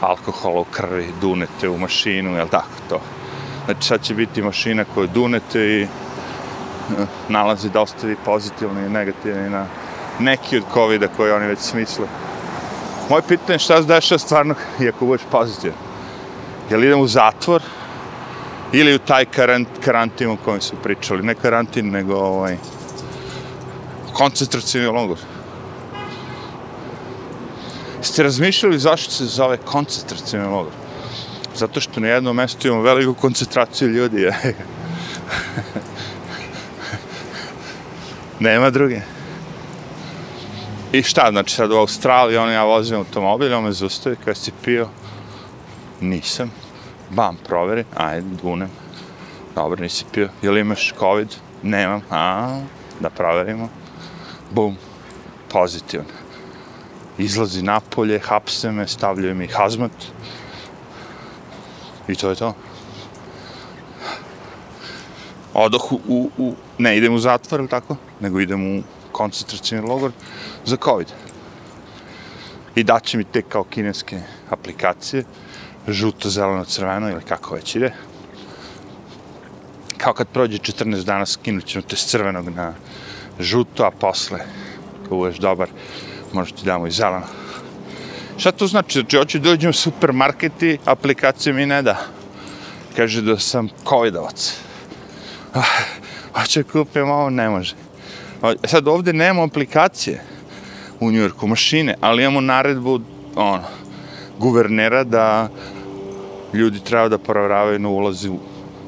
alkohol u krvi, dunete u mašinu, jel tako to? Znači, sad će biti mašina koju dunete i e, nalazi da ostavi pozitivni i negativni na neki od COVID-a koji oni već smisle. Moje pitanje je šta se dešava stvarno, iako budeš pozitivan? Jel idem u zatvor, Ili u taj karant, karantin o kojem su pričali. Ne karantin, nego ovaj, koncentracijni logor. Ste razmišljali zašto se zove koncentracijni logor? Zato što na jednom mjestu imamo veliku koncentraciju ljudi. Nema druge. I šta, znači sad u Australiji, on ja vozim automobil, on me zustavi, kada si pio? Nisam. Bam, proveri, ajde, dunem. Dobro, nisi pio. Jel imaš COVID? Nemam. A, da proverimo. Bum, pozitivno. Izlazi napolje, hapse me, stavljaju mi hazmat. I to je to. Odoh u, u, u, ne idem u zatvor ili tako, nego idem u koncentracijni logor za COVID. I daće mi te kao kineske aplikacije, žuto, zeleno, crveno ili kako već ide. Kao kad prođe 14 dana, skinut ćemo te s crvenog na žuto, a posle, ako budeš dobar, možeš ti damo i zeleno. Šta to znači? Znači, hoću da uđem u supermarket i aplikacija mi ne da. Kaže da sam covidovac. Ah, hoće kupim ovo, ne može. Sad ovde nemamo aplikacije u Njujorku, mašine, ali imamo naredbu, ono, guvernera da ljudi treba da provravaju na ulazi u,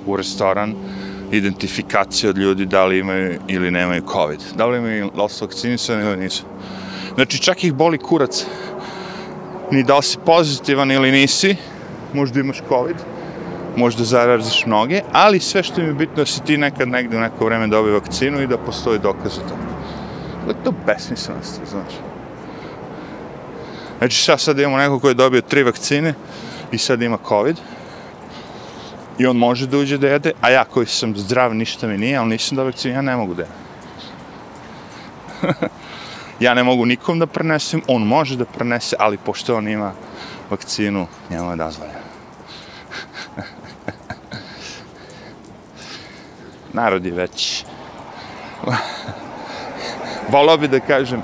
u restoran identifikacije od ljudi da li imaju ili nemaju COVID. Da li imaju, da li su vakcinisani ili nisu. Znači, čak ih boli kurac. Ni da li si pozitivan ili nisi, možda imaš COVID, možda zaraziš mnoge, ali sve što im je bitno da si ti nekad negde u neko vreme dobio vakcinu i da postoji dokaz za to. Dakle, to je to besmislenost, znaš. Znači šta sad imamo neko koji je dobio tri vakcine i sad ima COVID i on može da uđe da jede, a ja koji sam zdrav ništa mi nije, ali nisam da vakcinu, ja ne mogu da jedem. ja ne mogu nikom da prenesem, on može da prenese, ali pošto on ima vakcinu, njemu je dozvoljeno. narod je već. Volao bi da kažem,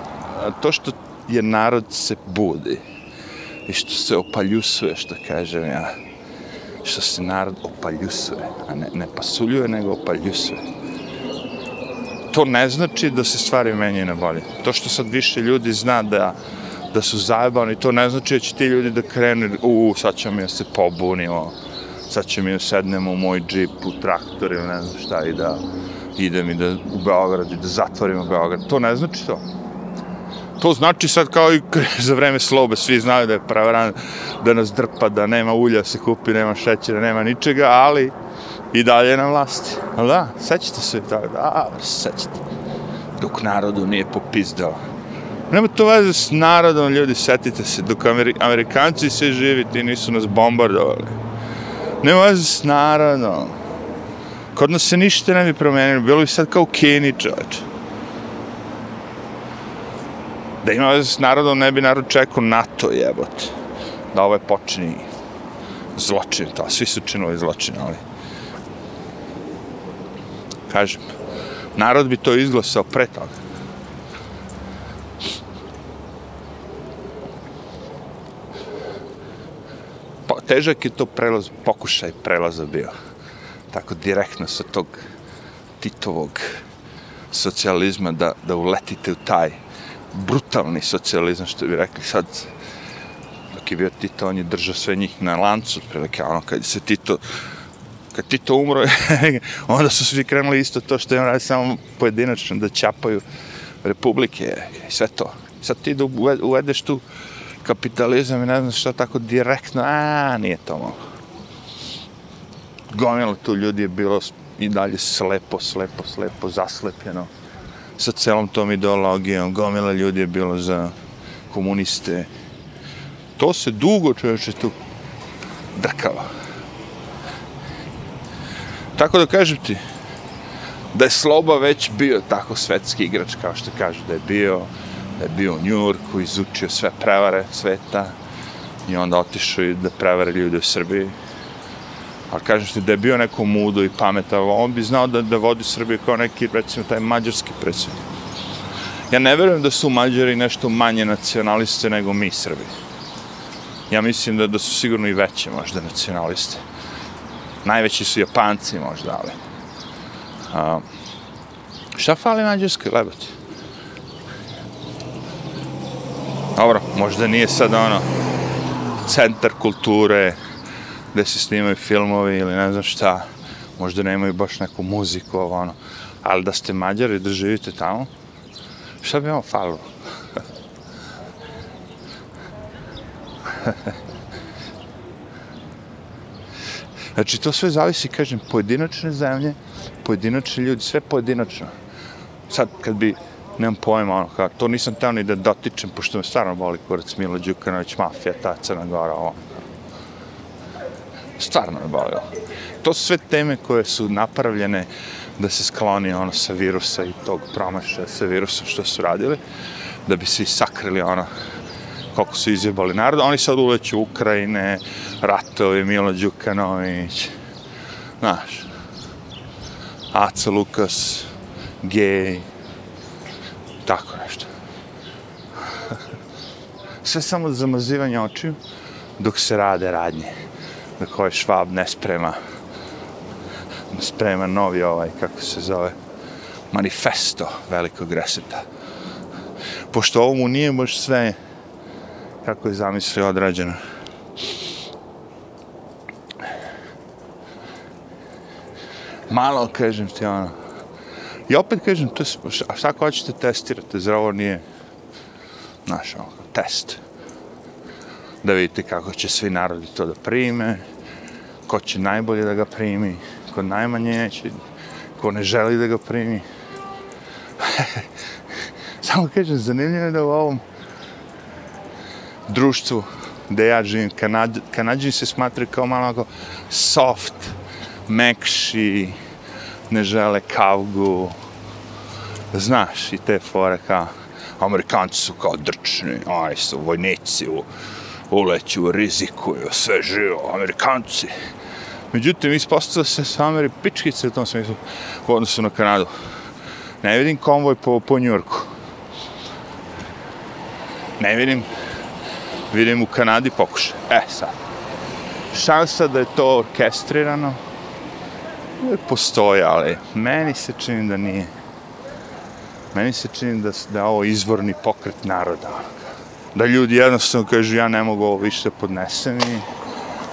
to što je narod se budi i što se opaljusuje, što kažem ja, što se narod opaljusuje, a ne, ne pasuljuje, nego opaljusuje. To ne znači da se stvari menjaju na bolje. To što sad više ljudi zna da da su zajebani, to ne znači da će ti ljudi da krenu, u, sad ćemo mi da se pobunimo, sad ćemo mi sednemo u moj džip, u traktor ili ne znam šta i da idem i da u Beograd i da zatvorimo Beograd. To ne znači to. To znači sad kao i za vreme slobe, svi znaju da je pravaran, da nas drpa, da nema ulja se kupi, nema šećera, nema ničega, ali i dalje na vlasti. Ali da, sećate se tako, da, sećate. Dok narodu nije popizdao. Nema to veze s narodom, ljudi, setite se, dok Amerikanci se živi, ti nisu nas bombardovali. Nema veze s narodom. Kod nas se ništa ne bi promenilo, bilo bi sad kao Kini čovječ. Da ima veze s narodom, ne bi narod čekao NATO jebote. Da ovaj počini zločin, to, svi su činili zločin, ali... Kažem, narod bi to izglasao pre toga. Pa, težak je to prelaz, pokušaj prelaza bio. Tako direktno sa tog Titovog socijalizma da, da uletite u taj brutalni socijalizam, što bi rekli sad, dok je bio Tito, on je držao sve njih na lancu, prilike, ono, kad se Tito, kad Tito umro, onda su svi krenuli isto to što je on radi samo pojedinačno, da čapaju republike i sve to. Sad ti da uvedeš tu kapitalizam i ne znam šta tako direktno, a nije to moglo. Gomilo tu ljudi je bilo i dalje slepo, slepo, slepo, zaslepljeno sa celom tom ideologijom. Gomila ljudi je bilo za komuniste. To se dugo čovječe tu drkalo. Tako da kažem ti, da je Sloba već bio tako svetski igrač, kao što kažu da je bio, da je bio u Njurku, izučio sve prevare sveta i onda otišao i da prevare ljude u Srbiji. Ali kažem ti da je bio neko mudo i pametan, on bi znao da, da vodi Srbiju kao neki, recimo, taj mađarski predsjednik. Ja ne verujem da su Mađari nešto manje nacionaliste nego mi Srbi. Ja mislim da, da su sigurno i veće možda nacionaliste. Najveći su Japanci možda, ali... A, šta fali Mađarskoj, lebati? Dobro, možda nije sad ono centar kulture gde se snimaju filmovi ili ne znam šta. Možda nemaju baš neku muziku, ovo ono. Ali da ste Mađari, da živite tamo, šta bi vam falilo? Znači, to sve zavisi, kažem, pojedinačne zemlje, pojedinačni ljudi, sve pojedinačno. Sad, kad bi, nemam pojma, ono, kao, to nisam teo ni da dotičem, pošto me stvarno boli kurac Milo Đukanović, mafija, ta Crna Gora, ovo. Stvarno me boli. To su sve teme koje su napravljene da se skloni ono sa virusa i tog promašaja sa virusom što su radili, da bi svi sakrili ono koliko su izjebali narod. Oni sad uleću Ukrajine, ratovi, Milo Đukanović, znaš, Aca Lukas, gej, tako nešto. Sve samo zamazivanje očiju dok se rade radnje. Dok ovaj švab ne sprema ne sprema novi ovaj, kako se zove, manifesto velikog reseta. Pošto ovo mu nije baš sve kako je zamislio odrađeno. Malo, kažem ti, ono. I opet kažem, to, se, a šta ako hoćete testirate, zar ovo nije, znaš, ono, test. Da vidite kako će svi narodi to da prime, ko će najbolje da ga primi, ko najmanje neće, ko ne želi da ga primi. Samo kažem, zanimljivo je da u ovom društvu gde ja živim, Kanad, Kanadžini se smatraju kao malo soft, mekši, ne žele kavgu, znaš, i te fore kao, Amerikanci su kao drčni, oni su vojnici, u, uleću, rizikuju, sve živo, Amerikanci. Međutim, ispostavilo se sa Ameri pičkice u tom smislu u odnosu na Kanadu. Ne vidim konvoj po, po Njurku. Ne vidim vidim u Kanadi pokušaj. E sad, šansa da je to orkestrirano postoje, postoji, ali meni se čini da nije. Meni se čini da, da je ovo izvorni pokret naroda. Da ljudi jednostavno kažu ja ne mogu ovo više podnesem i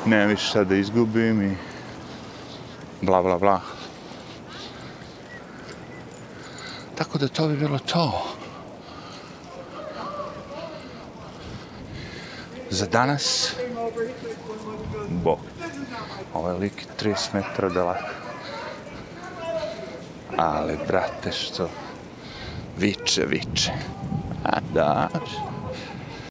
nemam više šta da izgubim i bla bla bla. Tako da to bi bilo to. Za danas, bog, ovaj lik 30 metra daleko. Ali, brate, što viče, viče. A da,